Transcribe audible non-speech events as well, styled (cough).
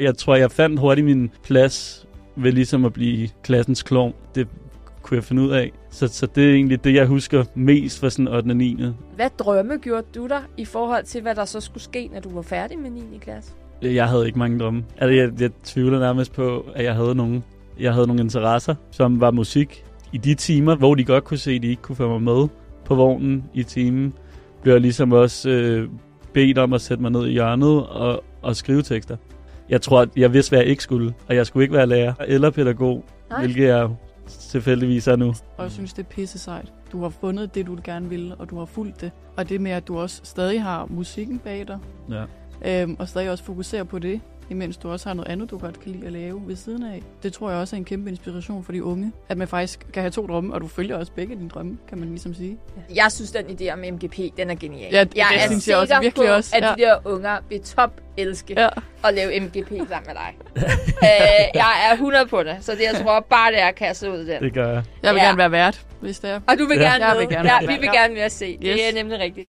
Jeg tror, jeg fandt hurtigt min plads ved ligesom at blive klassens klovn. Det kunne jeg finde ud af. Så, så det er egentlig det, jeg husker mest fra sådan 8. og 9. Hvad drømme gjorde du der i forhold til, hvad der så skulle ske, når du var færdig med 9. klasse? Jeg havde ikke mange drømme. Altså, jeg, jeg tvivler nærmest på, at jeg havde nogle, jeg havde nogle interesser, som var musik. I de timer, hvor de godt kunne se, at de ikke kunne få mig med på vognen i timen, blev jeg ligesom også øh, bedt om at sætte mig ned i hjørnet og, og skrive tekster. Jeg tror, at jeg vidste, hvad jeg ikke skulle, og jeg skulle ikke være lærer eller pædagog, Nej. hvilket jeg tilfældigvis er nu. Og jeg synes, det er pisse sejt. Du har fundet det, du gerne vil, og du har fulgt det. Og det med, at du også stadig har musikken bag dig, Ja. øhm, og stadig også fokuserer på det, imens du også har noget andet, du godt kan lide at lave ved siden af. Det tror jeg også er en kæmpe inspiration for de unge. At man faktisk kan have to drømme, og du følger også begge dine drømme, kan man ligesom sige. Jeg synes, den idé om MGP, den er genial. Ja, det- jeg det er synes jeg også sikker virkelig på, også, at ja. de der unger vil top elske Ja. at lave MGP sammen med dig. (laughs) øh, jeg er 100 på det, så det jeg tror bare, det er at kaste ud den. Det gør jeg. Jeg vil Ja. gerne være vært, hvis det er. Og du vil Ja. gerne Jeg med. vil gerne ja, være vi vil ja. gerne med at se. Det Yes. er nemlig rigtigt.